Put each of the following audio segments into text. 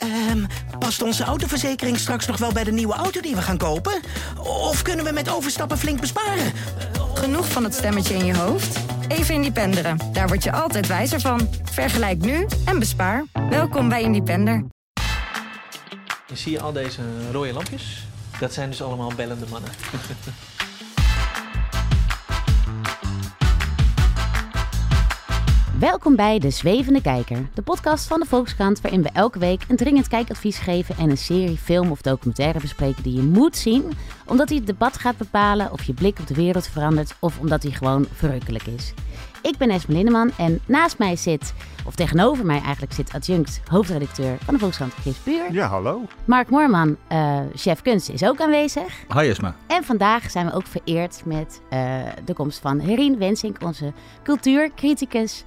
Ehm, past onze autoverzekering straks nog wel bij de nieuwe auto die we gaan kopen? Of kunnen we met overstappen flink besparen? Genoeg van het stemmetje in je hoofd? Even Independeren. Daar word je altijd wijzer van. Vergelijk nu en bespaar. Welkom bij Independer. Zie je al deze rode lampjes? Dat zijn dus allemaal bellende mannen. Welkom bij De Zwevende Kijker, de podcast van de Volkskrant waarin we elke week een dringend kijkadvies geven en een serie, film of documentaire bespreken die je moet zien, omdat hij het debat gaat bepalen of je blik op de wereld verandert of omdat hij gewoon verrukkelijk is. Ik ben Esme Linneman en naast mij zit, of tegenover mij eigenlijk zit adjunct hoofdredacteur van de Volkskrant Chris Puur. Ja, hallo. Mark Moorman, eh, chef kunst, is ook aanwezig. Hi Esma. En vandaag zijn we ook vereerd met eh, de komst van Herien Wensink, onze cultuurcriticus.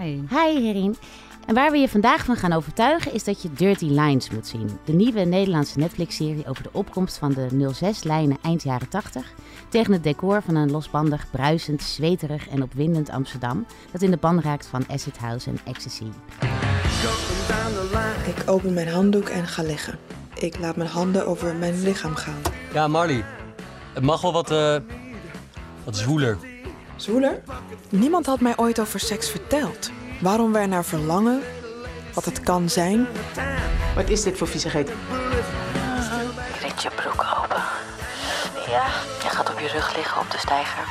Hi. Hi Herien. En waar we je vandaag van gaan overtuigen is dat je Dirty Lines moet zien. De nieuwe Nederlandse Netflix-serie over de opkomst van de 06-lijnen eind jaren 80. Tegen het decor van een losbandig, bruisend, zweterig en opwindend Amsterdam. Dat in de ban raakt van acid house en ecstasy. Ik open mijn handdoek en ga liggen. Ik laat mijn handen over mijn lichaam gaan. Ja, Marley. Het mag wel wat, eh wat zwoeler. Zwoeler? Niemand had mij ooit over seks verteld. Waarom wij naar verlangen, wat het kan zijn. Wat is dit voor viezigheid? Rit je broek open. Ja, je gaat op je rug liggen op de steiger.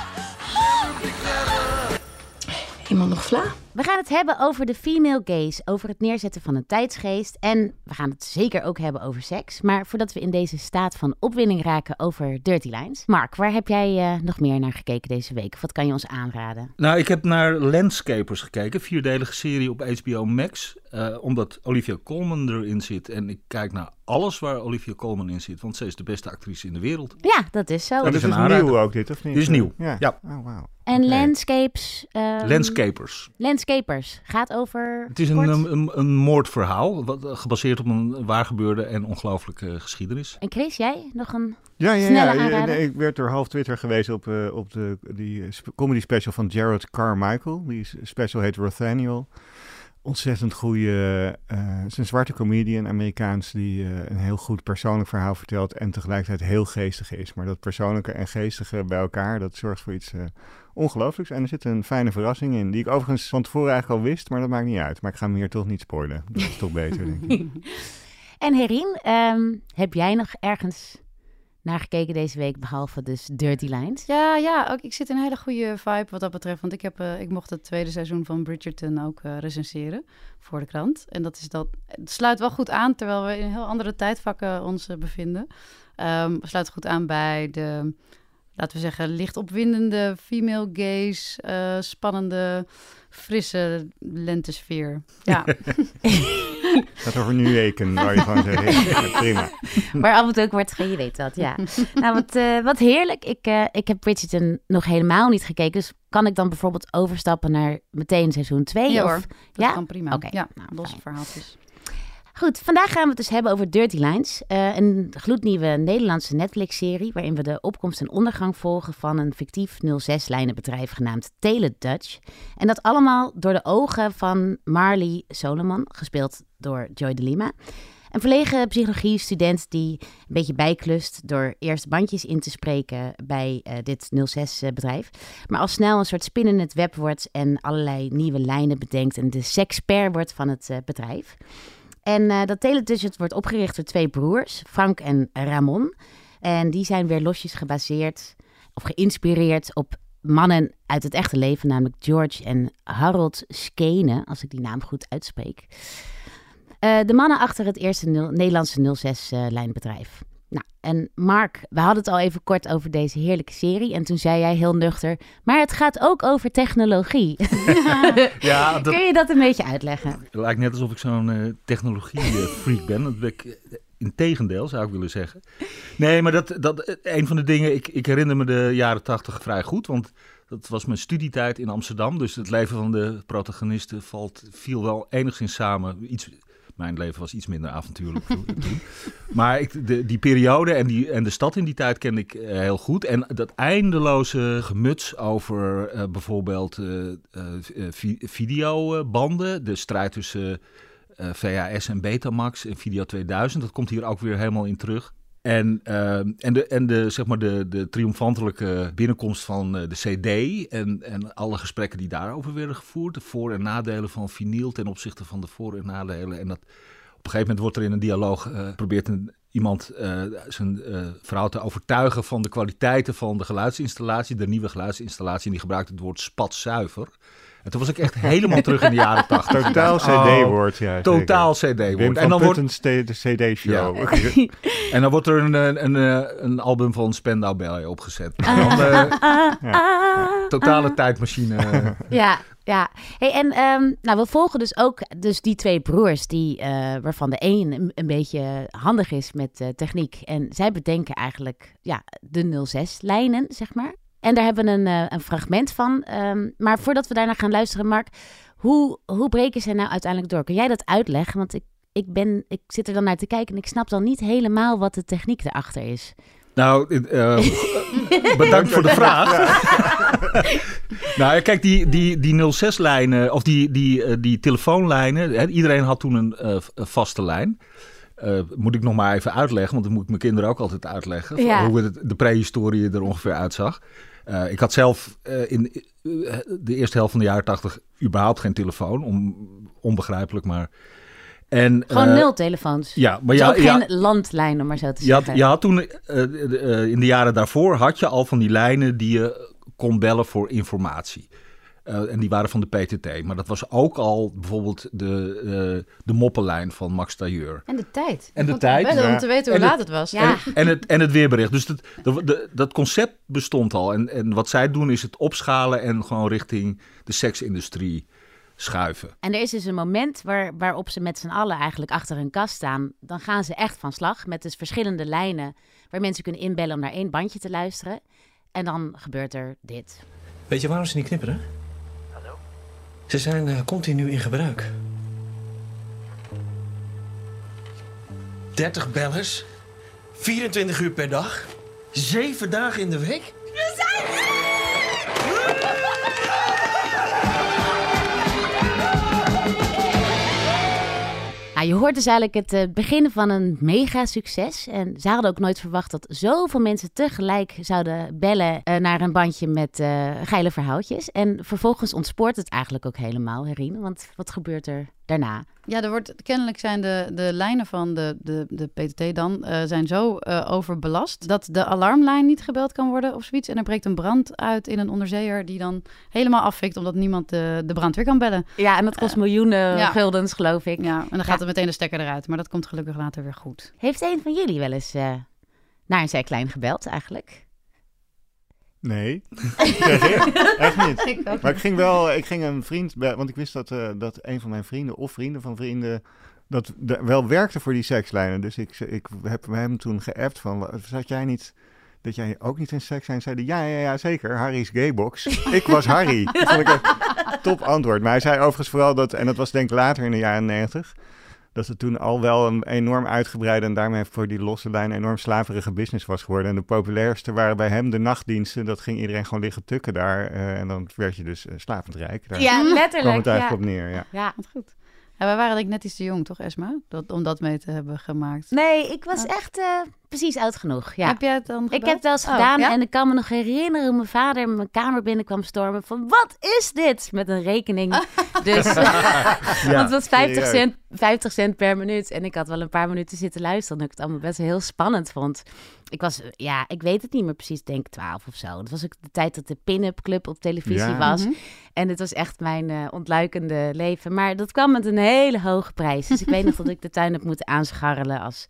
Iemand nog vla? We gaan het hebben over de female gaze, over het neerzetten van een tijdsgeest. En we gaan het zeker ook hebben over seks. Maar voordat we in deze staat van opwinding raken over Dirty Lines. Mark, waar heb jij eh, nog meer naar gekeken deze week? Of wat kan je ons aanraden? Nou, ik heb naar Landscapers gekeken, vierdelige serie op HBO Max. eh, omdat Olivia Colman erin zit. En ik kijk naar alles waar Olivia Colman in zit, want ze is de beste actrice in de wereld. Ja, dat is zo. Dat Dat is is een aanrader. nieuw ook dit, of niet? Dit is nieuw. Ja. Ja. Oh, wauw. En. Landscapes. ehm, Landscapers. Landscapers gaat over. Het is een, een, een, een moordverhaal, wat, eh, gebaseerd op een waargebeurde en ongelooflijke geschiedenis. En Chris, jij nog een. Ja, ja, Snelle ja. nee, ik werd door half Twitter gewezen op, eh, op de, die eh, sp- comedy special van Jared Carmichael. Die special heet Rothaniel. Ontzettend goede, het is een zwarte comedian, Amerikaans, die eh, een heel goed persoonlijk verhaal vertelt en tegelijkertijd heel geestig is. Maar dat persoonlijke en geestige bij elkaar, dat zorgt voor iets eh, ongelooflijks. En er zit een fijne verrassing in, die ik overigens van tevoren eigenlijk al wist, maar dat maakt niet uit. Maar ik ga hem hier toch niet spoilen. Dat is toch beter, denk ik. En Herien, ehm, heb jij nog ergens naar gekeken deze week, behalve dus Dirty Lines? Ja, ja ook, ik zit in een hele goede vibe wat dat betreft. Want ik, heb, eh, ik mocht het tweede seizoen van Bridgerton ook eh, recenseren voor de krant. En dat, is dat, het sluit wel goed aan, terwijl we in heel andere tijdvakken ons eh, bevinden. Ehm sluit goed aan bij de, laten we zeggen, licht opwindende female gaze, eh, spannende, frisse lentesfeer. Ja, gaat over nu weken, waar je gewoon zeggen, ja, prima. Waar af en toe ook wordt ge- je weet dat, ja. nou, wat, eh, wat heerlijk. Ik, eh, ik heb Bridgerton nog helemaal niet gekeken. Dus kan ik dan bijvoorbeeld overstappen naar meteen seizoen 2? Ja of... hoor, dat ja? kan prima. Oké, Ja, nou, losse verhaaltjes. Goed, vandaag gaan we het dus hebben over Dirty Lines. eh, een gloednieuwe Nederlandse Netflix-serie... waarin we de opkomst en ondergang volgen van een fictief 06-lijnenbedrijf genaamd Teledutch. En dat allemaal door de ogen van Marley Solomon, gespeeld door Joy de Lima. Een verlegen psychologie-student die een beetje bijklust door eerst bandjes in te spreken bij eh, dit 06-bedrijf. Maar al snel een soort spin in het web wordt en allerlei nieuwe lijnen bedenkt en de sexper wordt van het eh, bedrijf. En eh, dat Teletudget wordt opgericht door twee broers, Frank en Ramon. En die zijn weer losjes gebaseerd of geïnspireerd op mannen uit het echte leven, namelijk George en Harold Skene, als ik die naam goed uitspreek. Eh, de mannen achter het eerste nul- Nederlandse 06-lijnbedrijf. Nou, en Mark, we hadden het al even kort over deze heerlijke serie. En toen zei jij heel nuchter, maar het gaat ook over technologie. Ja, dat Kun je dat een beetje uitleggen? het lijkt net alsof ik zo'n eh, technologie-freak ben. Dat ben ik eh, integendeel, zou ik willen zeggen. Nee, maar dat, dat, eh, een van de dingen, ik, ik herinner me de jaren tachtig vrij goed, want dat was mijn studietijd in Amsterdam. Dus het leven van de protagonisten valt, viel wel enigszins samen. Iets, mijn leven was iets minder avontuurlijk toen. Maar ik, de, die periode en, die, en de stad in die tijd kende ik eh, heel goed. En dat eindeloze gemuts over eh, bijvoorbeeld eh, vi- videobanden, de strijd tussen VHS en Betamax en Video 2000. Dat komt hier ook weer helemaal in terug. En, eh, en, de, en de, zeg maar de, de triomfantelijke binnenkomst van eh, de CD en, en alle gesprekken die daarover werden gevoerd. De voor- en nadelen van vinyl ten opzichte van de voor- en nadelen. En dat, op een gegeven moment wordt er in een dialoog uh, probeert een, iemand uh, zijn vrouw te overtuigen van de kwaliteiten van de geluidsinstallatie, de nieuwe geluidsinstallatie. En die gebruikt het woord spatzuiver. En toen was ik echt helemaal terug in de jaren tachtig. Totaal CD-woord, ja. Totaal CD-woord. En dan wordt een CD-show. Ja. en dan wordt er een, een, een, een album van Spendau Ballet opgezet. En dan, uh, ja. Totale tijdmachine. Ja, ja. Hey, en um, nou, we volgen dus ook dus die twee broers, die, uh, waarvan de een een, een, beetje handig is met uh, techniek. En zij bedenken eigenlijk ja, de 06-lijnen, zeg maar. En daar hebben we een, uh, een fragment van. Um, maar voordat we daarna gaan luisteren, Mark, hoe, hoe breken zij nou uiteindelijk door? Kun jij dat uitleggen? Want ik, ik, ben, ik zit er dan naar te kijken en ik snap dan niet helemaal wat de techniek erachter is. Nou, uh, bedankt voor de vraag. nou, kijk, die, die, die 06-lijnen, of die, die, uh, die telefoonlijnen, hè, iedereen had toen een uh, vaste lijn. Uh, moet ik nog maar even uitleggen, want dat moet ik mijn kinderen ook altijd uitleggen. Ja. Hoe het, de prehistorie er ongeveer uitzag. Uh, ik had zelf uh, in de eerste helft van de jaren tachtig überhaupt geen telefoon. Om, onbegrijpelijk, maar... En, Gewoon nul telefoons. Ja, maar dus ja, ook ja, geen landlijn, om maar zo te je zeggen. Had, je had toen, in de jaren daarvoor, had je al van die lijnen die je kon bellen voor informatie. Uh, en die waren van de PTT. Maar dat was ook al bijvoorbeeld de, uh, de moppenlijn van Max Tailleur. En de tijd. En de tijd. Bellen om te weten hoe en laat het, het was. Ja. En, en, het, en het weerbericht. Dus dat, dat, dat, dat concept bestond al. En, en wat zij doen is het opschalen en gewoon richting de seksindustrie schuiven. En er is dus een moment waar, waarop ze met z'n allen eigenlijk achter een kast staan. Dan gaan ze echt van slag met dus verschillende lijnen waar mensen kunnen inbellen om naar één bandje te luisteren. En dan gebeurt er dit. Weet je waarom ze niet knipperen? Ze zijn uh, continu in gebruik. 30 bellers, 24 uur per dag, 7 dagen in de week. We zijn Nou, je hoort dus eigenlijk het uh, begin van een mega succes. En ze hadden ook nooit verwacht dat zoveel mensen tegelijk zouden bellen uh, naar een bandje met uh, geile verhaaltjes. En vervolgens ontspoort het eigenlijk ook helemaal, Herien. Want wat gebeurt er daarna? Ja, er wordt, kennelijk zijn de, de lijnen van de, de, de PTT dan uh, zijn zo uh, overbelast dat de alarmlijn niet gebeld kan worden of zoiets. En er breekt een brand uit in een onderzeeër die dan helemaal afvikt omdat niemand de, de brandweer kan bellen. Ja, en dat kost uh, miljoenen ja. guldens, geloof ik. Ja, en dan gaat er meteen de stekker eruit. Maar dat komt gelukkig later weer goed. Heeft een van jullie wel eens naar een zijklein gebeld eigenlijk? Nee, echt niet. Ik maar ik ging wel, ik ging een vriend, bij, want ik wist dat, uh, dat een van mijn vrienden of vrienden van vrienden dat de, wel werkte voor die sekslijnen. Dus ik, ik heb hem toen geappt van, zat jij niet, dat jij ook niet in seks zijn? Zeiden ja, ja, ja, zeker. Harry's Gaybox. ik was Harry. Dat vond ik een top antwoord. Maar hij zei overigens vooral dat, en dat was denk ik later in de jaren negentig, dat het toen al wel een enorm uitgebreide en daarmee voor die losse lijn een enorm slaverige business was geworden. En de populairste waren bij hem de nachtdiensten. Dat ging iedereen gewoon liggen tukken daar. Uh, en dan werd je dus uh, slavend rijk. Daar ja, letterlijk. kwam het eigenlijk ja. op neer, ja. Ja, wat goed. Ja, wij waren denk ik net iets te jong, toch Esma? Dat, om dat mee te hebben gemaakt. Nee, ik was echt uh, precies oud genoeg. Ja. Heb jij het dan gebeld? Ik heb het wel eens oh, gedaan ja? en ik kan me nog herinneren hoe mijn vader in mijn kamer binnenkwam stormen van wat is dit? Met een rekening. dus, ja, want het was 50 cent, 50 cent per minuut en ik had wel een paar minuten zitten luisteren omdat ik het allemaal best heel spannend vond. Ik was, ja, ik weet het niet meer precies, denk 12 of zo. Het was ook de tijd dat de pin-up club op televisie Ja. was. Mhm. En het was echt mijn eh, ontluikende leven. Maar dat kwam met een hele hoge prijs. Dus ik weet nog dat ik de tuin heb moeten aanscharrelen als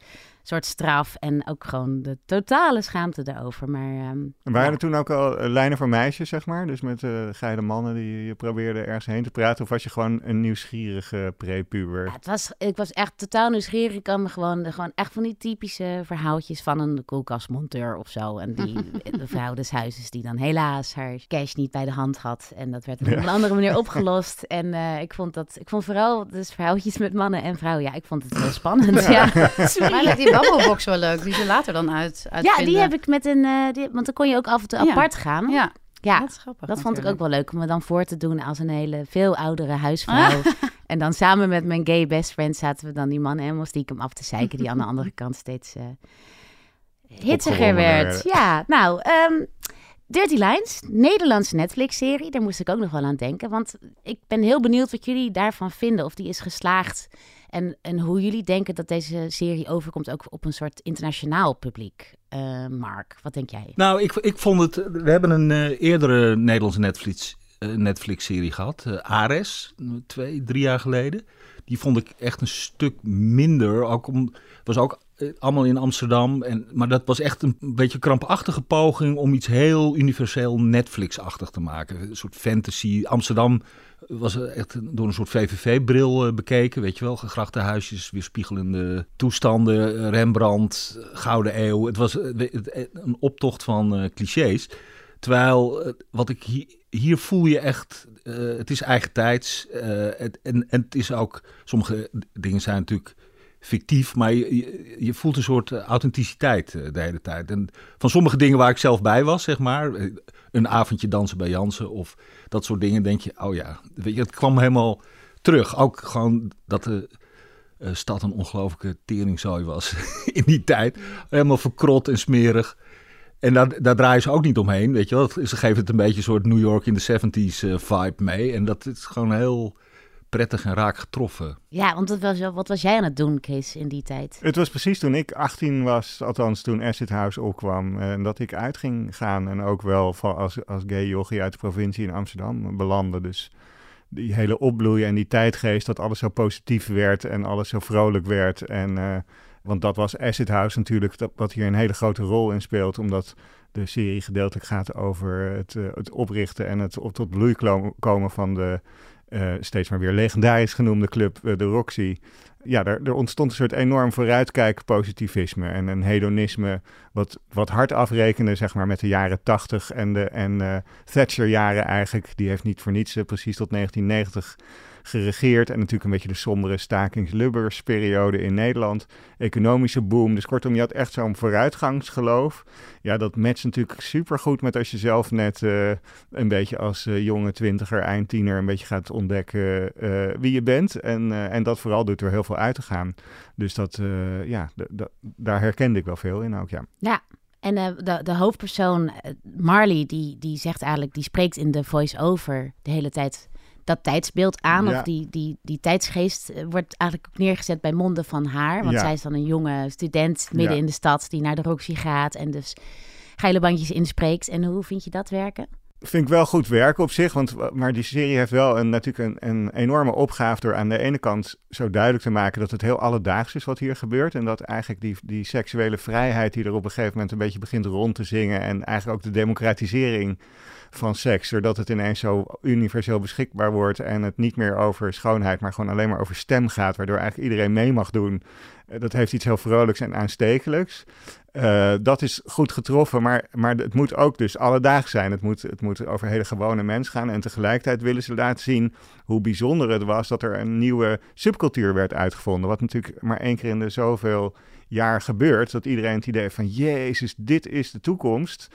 soort straf. En ook gewoon de totale schaamte daarover. Maar En waren er toen ook al eh, lijnen voor meisjes, zeg maar? Dus met eh geile mannen die je probeerde ergens heen te praten? Of was je gewoon een nieuwsgierige prepuber? ja, het was, ik was echt totaal nieuwsgierig. Ik kan me gewoon, gewoon echt van die typische verhaaltjes van een koelkastmonteur of zo. En die de vrouw des huizes die dan helaas haar cash niet bij de hand had. En dat werd op Ja. een andere manier opgelost. En eh, ik vond dat, ik vond vooral dus verhaaltjes met mannen en vrouwen. Ja, ik vond het heel spannend. ja. Babbelbox wel leuk, die ze later dan uit Ja, die heb ik met een. eh, die, want dan kon je ook af en toe Ja. apart gaan. Ja, Ja, dat is grappig. dat vond ik ook wel leuk om me dan voor te doen als een hele veel oudere huisvrouw. En dan samen met mijn gay best friend zaten we dan die man helemaal stiekem af te zeiken... die aan de andere kant steeds uh, hitsiger werd. Ja, nou... Um, Dirty Lines, Nederlandse Netflix-serie. Daar moest ik ook nog wel aan denken. Want ik ben heel benieuwd wat jullie daarvan vinden. Of die is geslaagd. En, en hoe jullie denken dat deze serie overkomt ook op een soort internationaal publiek. Uh, Mark, wat denk jij? Nou, ik, ik vond het... We hebben een uh, eerdere Nederlandse Netflix, uh, Netflix-serie gehad. Ares, twee, drie jaar geleden. Die vond ik echt een stuk minder. Ook was ook eh, allemaal in Amsterdam. En, maar dat was echt een beetje krampachtige poging om iets heel universeel Netflix-achtig te maken. Een soort fantasy. Amsterdam was echt door een soort VVV-bril eh, bekeken. Weet je wel, gegrachte huisjes, weerspiegelende toestanden, Rembrandt, Gouden Eeuw. Het was eh, een optocht van clichés. Terwijl wat ik hier, hier voel je echt, het is eigen tijds. Het, en, en het is ook, sommige dingen zijn natuurlijk fictief, maar je, voelt een soort eh, authenticiteit eh, de hele tijd. En van sommige dingen waar ik zelf bij was, zeg maar, eh, een avondje dansen bij Jansen of dat soort dingen, denk je, oh ja, weet je, het kwam helemaal terug. Ook gewoon dat de stad een ongelooflijke teringzooi was in die tijd. Helemaal verkrot en smerig. En daar, daar draaien ze ook niet omheen, weet je wel. Ze geven het een beetje een soort New York in de 70s vibe mee. En dat is gewoon heel prettig en raak getroffen. Ja, want wat was, wat was jij aan het doen, Kees, in die tijd? Het was precies toen ik 18 was, althans toen Acid House opkwam, en dat ik uit ging gaan en ook wel van als, als gay jochie uit de provincie in Amsterdam belandde. Dus die hele opbloeien en die tijdgeest, dat alles zo positief werd en alles zo vrolijk werd. En, uh, want dat was Acid House natuurlijk, dat, wat hier een hele grote rol in speelt, omdat de serie gedeeltelijk gaat over het, uh, het oprichten en het op tot bloei komen van de uh, steeds maar weer legendarisch genoemde club, uh, de Roxy. Ja, er, er, ontstond een soort enorm vooruitkijk positivisme en een hedonisme wat, wat hard afrekende zeg maar, met de jaren 80 en de en, uh, Thatcher-jaren eigenlijk. Die heeft niet voor niets precies tot 1990 geregeerd. En natuurlijk een beetje de sombere stakings-lubbers-periode in Nederland. Economische boom. Dus kortom, je had echt zo'n vooruitgangsgeloof. Ja, dat matcht natuurlijk supergoed met als je zelf net uh, een beetje als uh, jonge twintiger, eindtiener... een beetje gaat ontdekken uh, wie je bent. En, en dat vooral doet er heel veel uit te gaan. Dus dat, ja, daar herkende ik wel veel in ook, ja. Ja, en de, de hoofdpersoon, Marley, die, die zegt eigenlijk, die spreekt in de voice-over de hele tijd dat tijdsbeeld aan. Of die, die, die tijdsgeest eh, wordt eigenlijk ook neergezet bij monden van haar. Want zij is dan een jonge student midden in de stad die naar de Roxy gaat. En dus geile bandjes inspreekt. En hoe vind je dat werken? Vind ik wel goed werken op zich, want, maar die serie heeft wel een, natuurlijk een, enorme opgave door aan de ene kant zo duidelijk te maken dat het heel alledaags is wat hier gebeurt. En dat eigenlijk die, die seksuele vrijheid die er op een gegeven moment een beetje begint rond te zingen en eigenlijk ook de democratisering van seks, zodat het ineens zo universeel beschikbaar wordt en het niet meer over schoonheid, maar gewoon alleen maar over stem gaat, waardoor eigenlijk iedereen mee mag doen. Eh, dat heeft iets heel vrolijks en aanstekelijks. Uh, dat is goed getroffen, maar, maar het moet ook dus alledaags zijn. Het moet, het moet over hele gewone mensen gaan. En tegelijkertijd willen ze laten zien hoe bijzonder het was dat er een nieuwe subcultuur werd uitgevonden. Wat natuurlijk maar één keer in de zoveel jaar gebeurt. Dat iedereen het idee heeft van, jezus, dit is de toekomst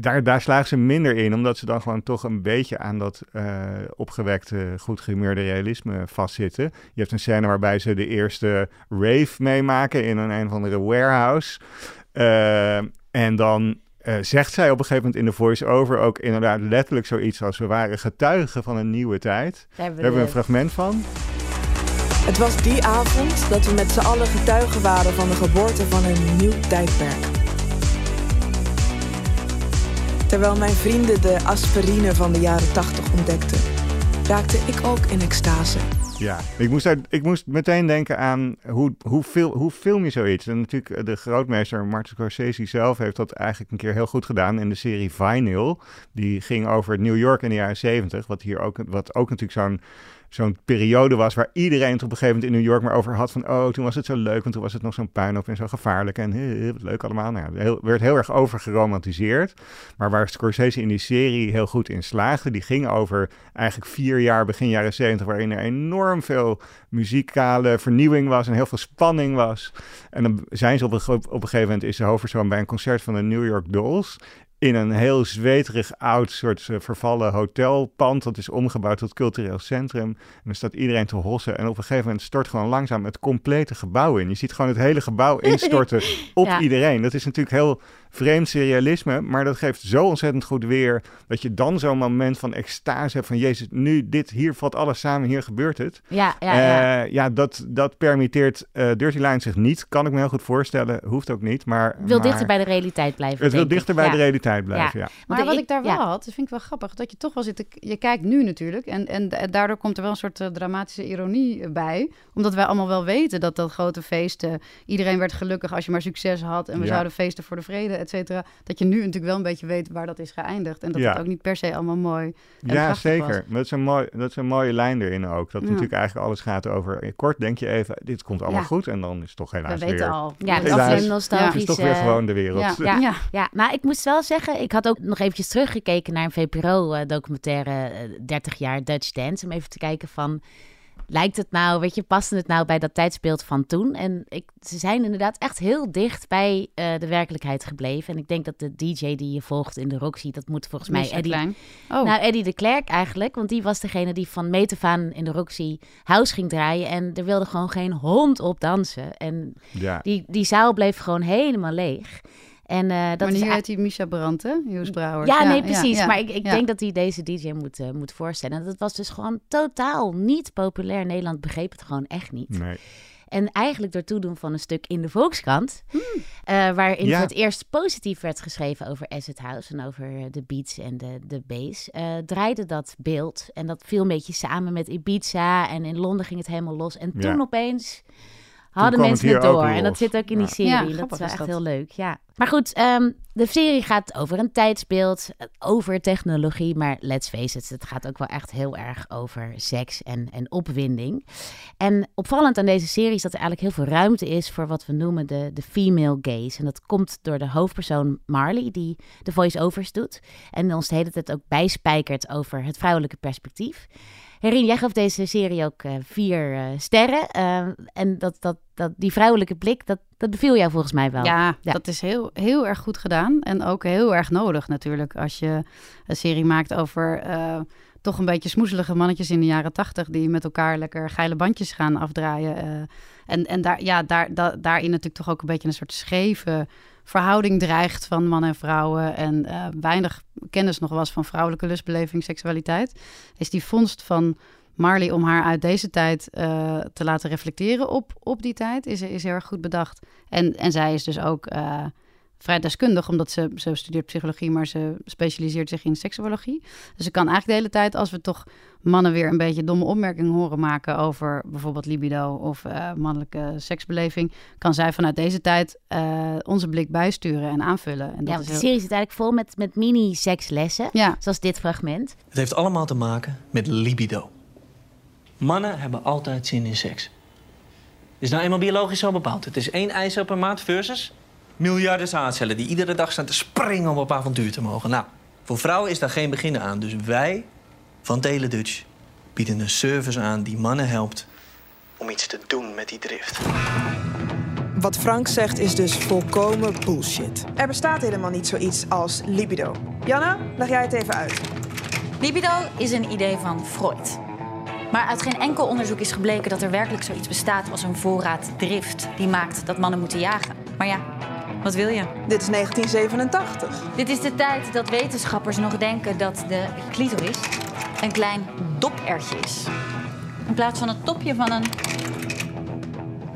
daar, daar slagen ze minder in, omdat ze dan gewoon toch een beetje aan dat uh, opgewekte, goed gehumeurde realisme vastzitten. Je hebt een scène waarbij ze de eerste rave meemaken in een, een of andere warehouse. Uh, en dan uh, zegt zij op een gegeven moment in de voice-over ook inderdaad letterlijk zoiets als we waren getuigen van een nieuwe tijd. Daar hebben we, hebben een fragment van. Het was die avond dat we met z'n allen getuigen waren van de geboorte van een nieuw tijdperk. Terwijl mijn vrienden de aspirine van de jaren 80 ontdekten, raakte ik ook in extase. Ja, ik moest, ik moest meteen denken aan hoe, hoe, fil, hoe film je zoiets. En natuurlijk eh, de grootmeester Martin Scorsese zelf heeft dat eigenlijk een keer heel goed gedaan in de serie Vinyl. Die ging over New York in de jaren 70, wat hier ook, wat ook natuurlijk zo'n zo'n periode was waar iedereen het op een gegeven moment in New York maar over had van oh, toen was het zo leuk, want toen was het nog zo'n puinhoop en zo gevaarlijk en heel, leuk allemaal. Nou, heel, werd heel erg overgeromantiseerd. Maar waar Scorsese in die serie heel goed in slaagde, die ging over eigenlijk vier jaar, begin jaren zeventig, waarin er enorm veel muzikale vernieuwing was en heel veel spanning was. En dan zijn ze op een, op een gegeven moment is de hoofdpersoon bij een concert van de New York Dolls in een heel zweterig oud soort uh, vervallen hotelpand. Dat is omgebouwd tot cultureel centrum. En dan staat iedereen te hossen. En op een gegeven moment stort gewoon langzaam het complete gebouw in. Je ziet gewoon het hele gebouw instorten op Ja. iedereen. Dat is natuurlijk heel vreemd surrealisme, maar dat geeft zo ontzettend goed weer dat je dan zo'n moment van extase hebt van Jezus, nu dit, hier valt alles samen, hier gebeurt het. Ja, ja, ja. Eh, ja dat, dat permitteert eh, Dirty Line zich niet, kan ik me heel goed voorstellen, hoeft ook niet, maar... wil maar dichter bij de realiteit blijven. Het wil dichter bij Ja. de realiteit blijven, ja. Maar wat ik- ik daar wel ja. had, dat vind ik wel grappig, dat je toch wel zit te... Je kijkt nu natuurlijk en, en, en daardoor komt er wel een soort eh, dramatische ironie bij. Omdat wij allemaal wel weten dat dat grote feesten... Iedereen werd gelukkig als je maar succes had en we Ja. zouden feesten voor de vrede, et cetera. Dat je nu natuurlijk wel een beetje weet waar dat is geëindigd. En dat Ja. het ook niet per se allemaal mooi en Ja, zeker. was. Maar Dat is, een mooi, dat is een mooie lijn erin ook. Dat Ja. natuurlijk eigenlijk alles gaat over... eh, Kort denk je even, dit komt allemaal Ja. goed. En dan is het toch helaas We weten weer... al. Ja, dat is helaas een nostalgisch... is toch weer eh, gewoon de wereld. Ja. Ja, ja. Ja. maar ik moest wel zeggen, ik had ook nog eventjes teruggekeken naar een VPRO-documentaire eh, 30 jaar Dutch Dance. Om even te kijken van, lijkt het nou, weet je, paste het nou bij dat tijdsbeeld van toen? En ik, ze zijn inderdaad echt heel dicht bij eh, de werkelijkheid gebleven. En ik denk dat de DJ die je volgt in de Roxy, dat moet volgens mij Eddie... Klein. Oh. Nou, Eddie de Klerk eigenlijk, want die was degene die van meet af aan in de Roxy house ging draaien. En er wilde gewoon geen hond op dansen. En Ja. die, die zaal bleef gewoon helemaal leeg. En eh, dat maar a- heet hij Misha Brandt, hè? Joes Brouwer. ja, nee, precies. ja, maar ik, ik ja. denk dat hij deze DJ moet, eh, moet voorstellen. En dat was dus gewoon totaal niet populair. Nederland begreep het gewoon echt niet. Nee. En eigenlijk door toedoen van een stuk in de Volkskrant, Hmm. eh, waarin Ja. voor het eerst positief werd geschreven over Acid House en over de beats en de, de bass, eh, draaide dat beeld. En dat viel een beetje samen met Ibiza en in Londen ging het helemaal los. En toen Ja. opeens hadden mensen het door. En dat zit ook in die serie. Ja, dat grappig is wel is echt dat. heel leuk, ja. Maar goed, ehm, de serie gaat over een tijdsbeeld, eh, over technologie. Maar let's face it, het gaat ook wel echt heel erg over seks en, en opwinding. En opvallend aan deze serie is dat er eigenlijk heel veel ruimte is voor wat we noemen de, de female gaze. En dat komt door de hoofdpersoon Marley, die de voice-overs doet. En ons de hele tijd ook bijspijkert over het vrouwelijke perspectief. Herien, jij gaf deze serie ook eh, vier eh, sterren. Eh, en dat, dat, dat, die vrouwelijke blik, dat, dat beviel jou volgens mij wel. Ja, dat is heel, heel erg goed gedaan. En ook heel erg nodig natuurlijk. Als je een serie maakt over eh, toch een beetje smoezelige mannetjes in de jaren tachtig... die met elkaar lekker geile bandjes gaan afdraaien. en en daar, ja, daar, da- daarin natuurlijk toch ook een beetje een soort scheve verhouding dreigt van man en vrouwen. En weinig kennis nog was van vrouwelijke lustbeleving, seksualiteit. Is die vondst van Marley om haar uit deze tijd eh, te laten reflecteren op, op die tijd, is, is heel erg goed bedacht. En, en zij is dus ook eh, vrij deskundig, omdat ze, ze studeert psychologie, maar ze specialiseert zich in seksuologie. Dus ze kan eigenlijk de hele tijd, als we toch mannen weer een beetje domme opmerkingen horen maken over bijvoorbeeld libido of eh, mannelijke seksbeleving, kan zij vanuit deze tijd eh, onze blik bijsturen en aanvullen. En dat Ja, is want de heel- serie zit eigenlijk vol met, met mini-sekslessen. Ja. Zoals dit fragment. Het heeft allemaal te maken met libido. Mannen hebben altijd zin in seks. Is nou eenmaal biologisch zo bepaald. Het is één ijzer per maand versus miljarden zaadcellen... die iedere dag staan te springen om op avontuur te mogen. Nou, voor vrouwen is daar geen begin aan. Dus wij van Teledutch bieden een service aan die mannen helpt... om iets te doen met die drift. Wat Frank zegt is dus volkomen bullshit. Er bestaat helemaal niet zoiets als libido. Janna, leg jij het even uit. Libido is een idee van Freud. Maar uit geen enkel onderzoek is gebleken dat er werkelijk zoiets bestaat als een voorraad drift die maakt dat mannen moeten jagen. Maar ja, wat wil je? Dit is 1987. Dit is de tijd dat wetenschappers nog denken dat de clitoris een klein dopertje is. In plaats van het topje van een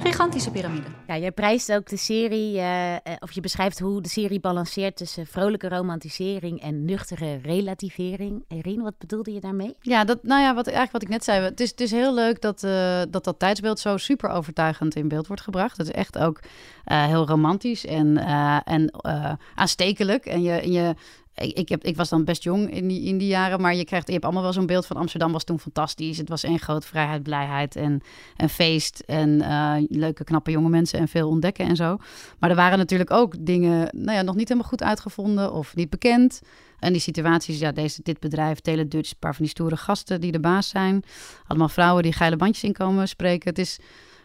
gigantische piramide. Ja, jij prijst ook de serie, eh, eh, of je beschrijft hoe de serie balanceert tussen vrolijke romantisering en nuchtere relativering. Erin, wat bedoelde je daarmee? Ja, dat, nou ja, wat, eigenlijk wat ik net zei. Het is, het is heel leuk dat, eh, dat dat tijdsbeeld zo super overtuigend in beeld wordt gebracht. Het is echt ook eh, heel romantisch en, eh, en eh, aanstekelijk. En je, en je, ik, heb, ik was dan best jong in die, in die jaren, maar je, krijgt, je hebt allemaal wel zo'n beeld van Amsterdam was toen fantastisch. Het was één groot vrijheid, blijheid en, en feest en eh, leuke, knappe jonge mensen en veel ontdekken en zo. Maar er waren natuurlijk ook dingen nou ja, nog niet helemaal goed uitgevonden of niet bekend. En die situaties, ja, deze, dit bedrijf, Teledutch, een paar van die stoere gasten die de baas zijn. Allemaal vrouwen die geile bandjes inkomen spreken. Het is...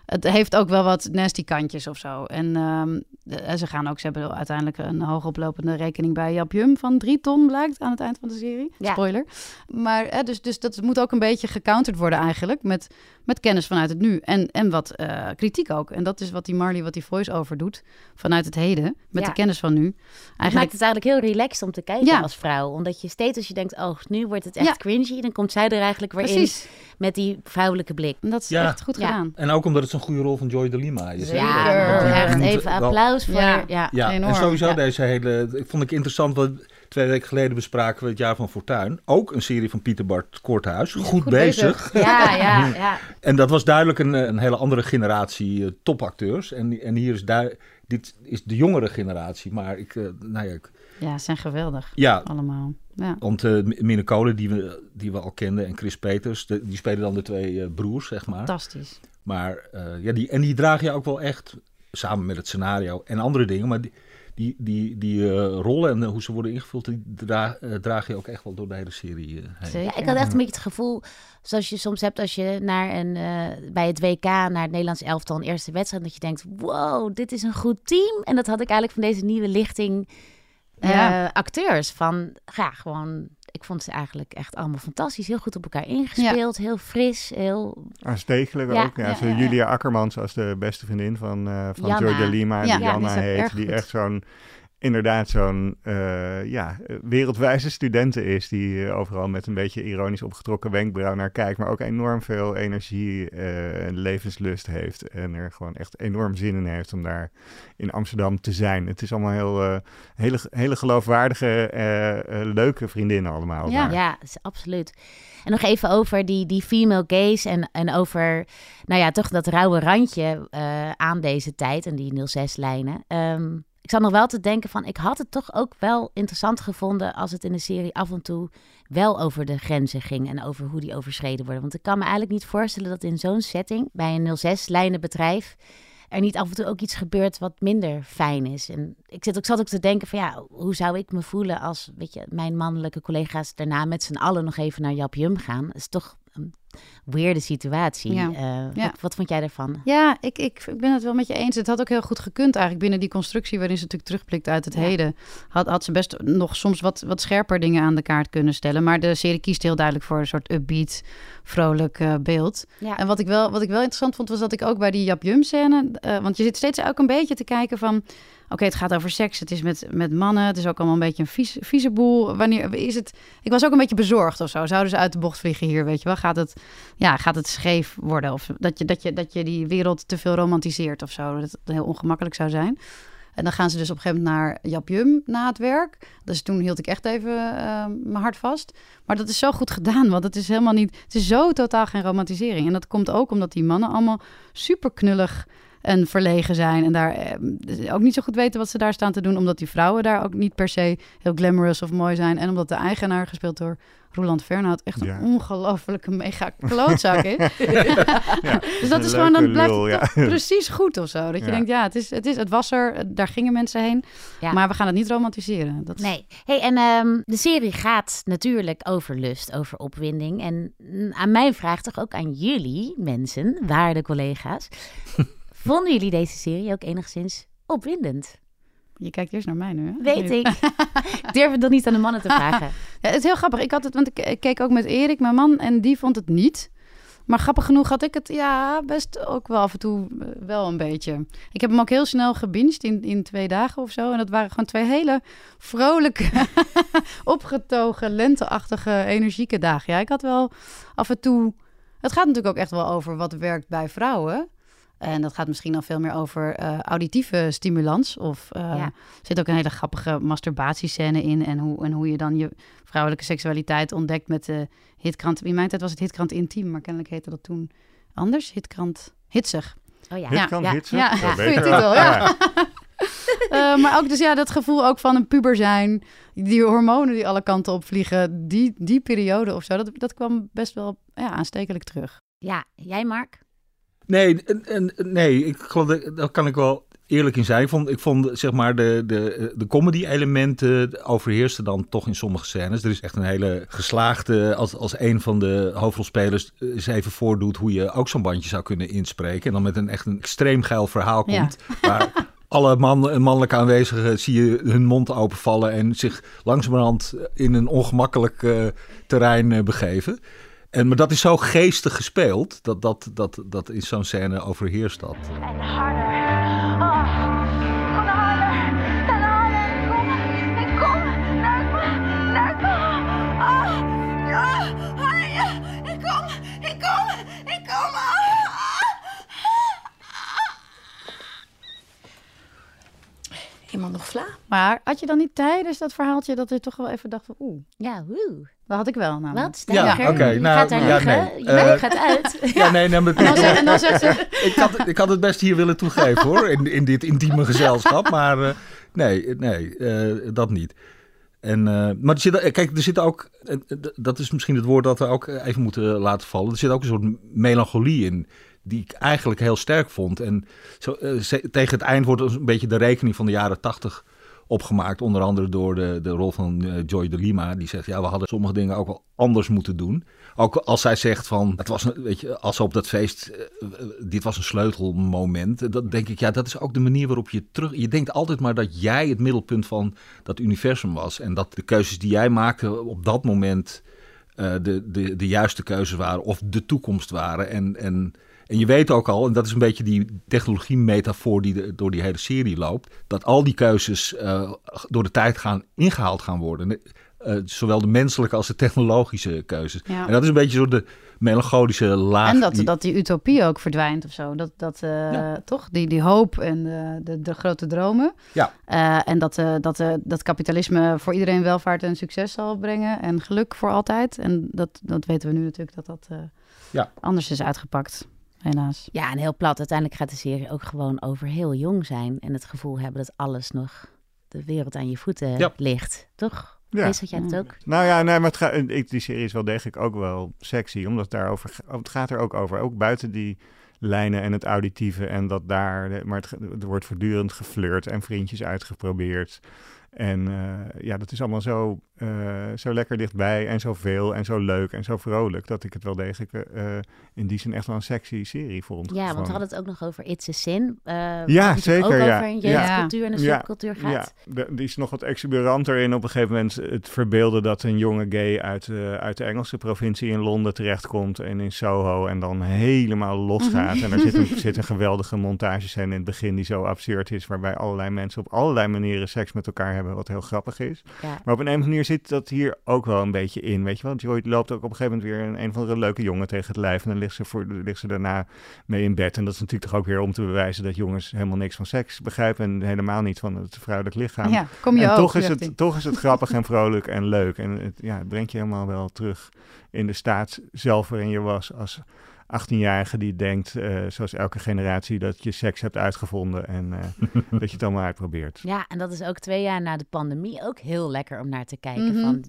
Het heeft ook wel wat nasty kantjes of zo. En ehm, de- ze gaan ook, ze hebben uiteindelijk een hoogoplopende rekening bij Jap Jum van drie ton blijkt aan het eind van de serie. Ja. Spoiler. Maar hè, dus, dus dat moet ook een beetje gecounterd worden eigenlijk met, met kennis vanuit het nu en, en wat eh, kritiek ook. En dat is wat die Marley, wat die voice-over doet vanuit het heden met Ja. de kennis van nu. Het maakt Eigenlijk, het eigenlijk heel relaxed om te kijken Ja. als vrouw. Omdat je steeds als je denkt, oh, nu wordt het echt cringy. Dan komt zij er eigenlijk weer Precies. in met die vrouwelijke blik. En dat is Ja. echt goed Ja. gedaan. En ook omdat het zo'n goede rol van Joy de Lima is. Ja, echt even applaus voor... Ja. Ja. Ja, Enorm, en sowieso ja. deze hele... Ik vond ik interessant, wat twee weken geleden bespraken we het Jaar van Fortuin. Ook een serie van Pieter Bart Korthuis. Goed, goed bezig. bezig. Ja, ja, ja. En dat was duidelijk een, een hele andere generatie eh, topacteurs. En, en hier is du- dit is de jongere generatie. Maar ik, eh, nou ja, ik- Ja, ze zijn geweldig ja, allemaal. Ja. want eh Minne Kolen, die we, die we al kenden, en Chris Peters, de- die spelen dan de twee eh, broers, zeg maar. Fantastisch. Maar eh, ja, die, en die dragen je ook wel echt, samen met het scenario en andere dingen, maar die, die, die, die eh, rollen en hoe ze worden ingevuld, die dra draag je ook echt wel door de hele serie eh, heen. Zeker. Ja, ik had echt een beetje het gevoel, zoals je soms hebt als je naar een, eh, bij het WK, naar het Nederlands elftal, een eerste wedstrijd, dat je denkt, wow, dit is een goed team. En dat had ik eigenlijk van deze nieuwe lichting eh, Ja. acteurs. Van, ja, gewoon, ik vond ze eigenlijk echt allemaal fantastisch. Heel goed op elkaar ingespeeld, heel fris, heel... Aanstekelijk Ja, ook. Ja, ja, zo ja, ja. Julia Akkermans als de beste vriendin van, eh van Janna. Joy de Lima, Ja, die ja, Janna heet. Die echt zo'n, inderdaad zo'n eh, ja, wereldwijze studenten is. Die eh, overal met een beetje ironisch opgetrokken wenkbrauw naar kijkt. Maar ook enorm veel energie eh, en levenslust heeft. En er gewoon echt enorm zin in heeft om daar in Amsterdam te zijn. Het is allemaal heel, hele, hele geloofwaardige, leuke vriendinnen allemaal. Ja. daar. Ja, absoluut. En nog even over die, die female gaze en, en over, nou ja, toch dat rauwe randje aan deze tijd en die 06-lijnen. Ehm, ik zat nog wel te denken van, ik had het toch ook wel interessant gevonden als het in de serie af en toe wel over de grenzen ging en over hoe die overschreden worden. Want ik kan me eigenlijk niet voorstellen dat in zo'n setting, bij een 06-lijnen bedrijf, er niet af en toe ook iets gebeurt wat minder fijn is. En ik, zit, ik zat ook te denken van ja, hoe zou ik me voelen als weet je, mijn mannelijke collega's daarna met z'n allen nog even naar Jap Jum gaan. Dat is toch een weirde situatie. Ja. Eh, Ja. Wat, wat vond jij daarvan? Ja, ik, ik, ik ben het wel met je eens. Het had ook heel goed gekund eigenlijk binnen die constructie waarin ze natuurlijk terugblikt uit het Ja. heden. Had, had ze best nog soms wat, wat scherper dingen aan de kaart kunnen stellen. Maar de serie kiest heel duidelijk voor een soort upbeat, vrolijk eh, beeld. En wat ik, wel, wat ik wel interessant vond, was dat ik ook bij die Jap Jum scène... eh, want je zit steeds ook een beetje te kijken van... Oké, het gaat over seks, het is met, met mannen, het is ook allemaal een beetje een vieze, vieze boel. Wanneer is het... Ik was ook een beetje bezorgd of zo. Zouden ze uit de bocht vliegen hier, weet je wel? Gaat het, ja, gaat het scheef worden? Of dat je, dat, je, dat je die wereld te veel romantiseert of zo. Dat het heel ongemakkelijk zou zijn. En dan gaan ze dus op een gegeven moment naar Jap Jum na het werk. Dus toen hield ik echt even eh, mijn hart vast. Maar dat is zo goed gedaan, want het is helemaal niet... Het is zo totaal geen romantisering. En dat komt ook omdat die mannen allemaal super knullig en verlegen zijn. En daar eh, ook niet zo goed weten wat ze daar staan te doen. Omdat die vrouwen daar ook niet per se heel glamorous of mooi zijn. En omdat de eigenaar, gespeeld door Roland Fernhout, echt Ja. een ongelofelijke mega klootzak is. Ja, dus dat is gewoon, dan blijft lul, ja. precies goed of zo. Dat je Ja. denkt, ja, het, is, het, is, het was er, daar gingen mensen heen. Ja. Maar we gaan het niet romantiseren. Dat is- Nee. Hey, en ehm, de serie gaat natuurlijk over lust, over opwinding. En mm, aan mijn vraag, toch ook aan jullie mensen, waarde collega's. Vonden jullie deze serie ook enigszins opwindend? Je kijkt eerst naar mij nu, hè? Weet ik. ik durf het dan niet aan de mannen te vragen. Ja, het is heel grappig. Ik had het, want ik, keek ook met Erik, mijn man, en die vond het niet. Maar grappig genoeg had ik het, ja, best ook wel af en toe eh, wel een beetje. Ik heb hem ook heel snel gebinged in, in twee dagen of zo. En dat waren gewoon twee hele vrolijke, opgetogen, lenteachtige, energieke dagen. Ja, ik had wel af en toe... Het gaat natuurlijk ook echt wel over wat werkt bij vrouwen. En dat gaat misschien al veel meer over eh, auditieve stimulans. Of eh, Ja. er zit ook een hele grappige masturbatiescène in. En hoe, en hoe je dan je vrouwelijke seksualiteit ontdekt met de hitkrant. In mijn tijd was het hitkrant intiem, maar kennelijk heette dat toen anders. Hitkrant hitsig. Oh ja. Hitkrant ja, hitsig? Ja, Dat ja, goede titel. Ja. Ja. Eh, maar ook dus ja, dat gevoel ook van een puber zijn. Die hormonen die alle kanten opvliegen. Die, die periode of zo. Dat, dat kwam best wel ja, aanstekelijk terug. Ja, jij Mark? Nee, nee ik geloof dat, kan ik wel eerlijk in zijn. Ik vond, ik vond zeg maar de, de, de comedy-elementen overheersten dan toch in sommige scènes. Er is echt een hele geslaagde, als, als een van de hoofdrolspelers eens even voordoet hoe je ook zo'n bandje zou kunnen inspreken. En dan met een echt een extreem geil verhaal Ja. komt. Waar alle man, mannelijke aanwezigen zie je hun mond openvallen en zich langzamerhand in een ongemakkelijk uh, terrein uh, begeven. En, maar dat is zo geestig gespeeld, dat, dat, dat, dat in zo'n scène overheerst dat. En harder. Maar had je dan niet tijdens dat verhaaltje dat je toch wel even dacht van oeh. Ja, woe. Dat had ik wel namelijk. Wat? Sterker? Ja, oké. je nou, gaat daar ja, liggen, nee. je Eh, gaat uit. Ja, nee, nee, maar En dan zegt- en dan zegt ze- ik, had, ik had het best hier willen toegeven hoor, in, in dit intieme gezelschap. Maar eh, nee, nee eh, dat niet. En, eh, maar er zit, kijk, er zit ook, dat is misschien het woord dat we ook even moeten laten vallen. Er zit ook een soort melancholie in, die ik eigenlijk heel sterk vond. En zo, tegen het eind wordt een beetje de rekening van de jaren tachtig opgemaakt. Onder andere door de, de rol van eh, Joy de Lima. Die zegt, ja, we hadden sommige dingen ook wel anders moeten doen. Ook als zij zegt van, het was, een- weet je, als ze op dat feest, eh, eh, dit was een sleutelmoment. Dat denk ik, ja, dat is ook de manier waarop je terug... Je denkt altijd maar dat jij het middelpunt van dat universum was. En dat de keuzes die jij maakte op dat moment de, de, de juiste keuzes waren of de toekomst waren. En, en, en je weet ook al, en dat is een beetje die technologie-metafoor die de- door die hele serie loopt, dat al die keuzes eh, door de tijd gaan ingehaald gaan worden. Eh, zowel de menselijke als de technologische keuzes. Ja. En dat is een beetje zo de melancholische laag. En dat, die- dat die utopie ook verdwijnt of zo. Dat, dat eh, toch? Die, die hoop en de, de, de grote dromen. Ja. En dat, dat, dat kapitalisme voor iedereen welvaart en succes zal brengen. En geluk voor altijd. En dat, dat weten we nu natuurlijk dat dat Ja. anders is uitgepakt. Helaas. Ja, en heel plat. Uiteindelijk gaat de serie ook gewoon over heel jong zijn. En het gevoel hebben dat alles nog de wereld aan je voeten Ja. ligt. Toch? Ja. Is dat jij het ook? Nou ja, nee, maar het die serie is wel degelijk ook wel sexy, omdat het daarover het gaat er ook over. Ook buiten die lijnen en het auditieve en dat daar, maar het, er wordt voortdurend geflirt en vriendjes uitgeprobeerd. En eh, ja, dat is allemaal zo, eh, zo lekker dichtbij en zo veel en zo leuk en zo vrolijk, dat ik het wel degelijk eh, in die zin echt wel een sexy serie vond. Ja, want we hadden het ook nog over It's a Sin. Ja, zeker. ook ja. over een Ja. jeugdcultuur en een Ja, subcultuur gaat. Ja, de- die is nog wat exuberanter in op een gegeven moment het verbeelden dat een jonge gay uit, uit de Engelse provincie in Londen terechtkomt en in Soho en dan helemaal losgaat. Mhm. En er zit een, zit een geweldige montagescène in het begin die zo absurd is, waarbij allerlei mensen op allerlei manieren seks met elkaar hebben, wat heel grappig is. Ja. Maar op een, een manier zit dat hier ook wel een beetje in, weet je wel. Joy loopt ook op een gegeven moment weer een, een van de leuke jongen tegen het lijf en dan ligt ze, voor, ligt ze daarna mee in bed. En dat is natuurlijk toch ook weer om te bewijzen dat jongens helemaal niks van seks begrijpen en helemaal niet van het vrouwelijk lichaam. Ja, kom je en ook, toch is, het, toch is het grappig en vrolijk en leuk. En het, ja, het brengt je helemaal wel terug in de staat zelf waarin je was als 18-jarige die denkt, eh, zoals elke generatie, dat je seks hebt uitgevonden en eh, dat je het allemaal uitprobeert. Ja, en dat is ook twee jaar na de pandemie ook heel lekker om naar te kijken. Mhm. Van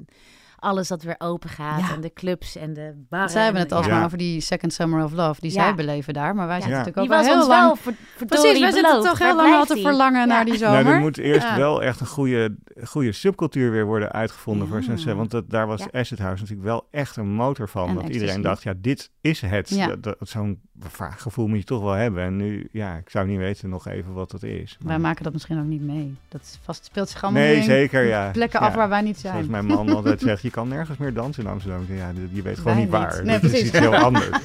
alles dat weer open gaat Ja. en de clubs en de barren. Zij hebben het alsmaar ja. over die Second Summer of Love die Ja. zij beleven daar. Maar wij Ja. zitten Ja. natuurlijk Die ook was al heel ons wel lang... ver- verdorie Precies, wij zitten toch heel lang al te verlangen Ja. naar die zomer. Nou, er moet eerst Ja. wel echt een goede, goede subcultuur weer worden uitgevonden voor set. Want dat, daar was Ja. Acid House natuurlijk wel echt een motor van. En dat iedereen dacht, ja, dit is het. Ja. Dat, dat- Zo'n vaag gevoel moet je toch wel hebben. En nu, ja, ik zou niet weten nog even wat dat is. Wij maken dat misschien ook niet mee. Dat is vast, speelt zich allemaal Nee, zeker, ja. plekken Ja. af waar wij niet zijn. Zoals mijn man altijd zegt, je kan nergens meer dansen in Amsterdam. Ja, je weet gewoon Wij niet waar. Nee, Dit is precies. iets heel anders.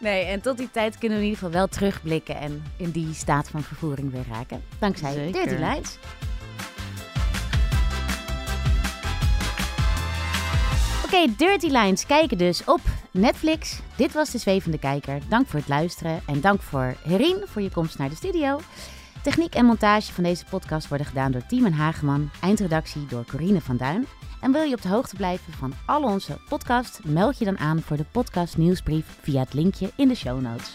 Nee, en tot die tijd kunnen we in ieder geval wel terugblikken en in die staat van vervoering weer raken. Dankzij Zeker. Dirty Lines. Oké, Dirty Lines kijken dus op Netflix. Dit was de Zwevende Kijker. Dank voor het luisteren en dank voor Herien voor je komst naar de studio. Techniek en montage van deze podcast worden gedaan door Team en Hageman. Eindredactie door Corine van Duin. En wil je op de hoogte blijven van al onze podcasts? Meld je dan aan voor de podcast nieuwsbrief via het linkje in de show notes.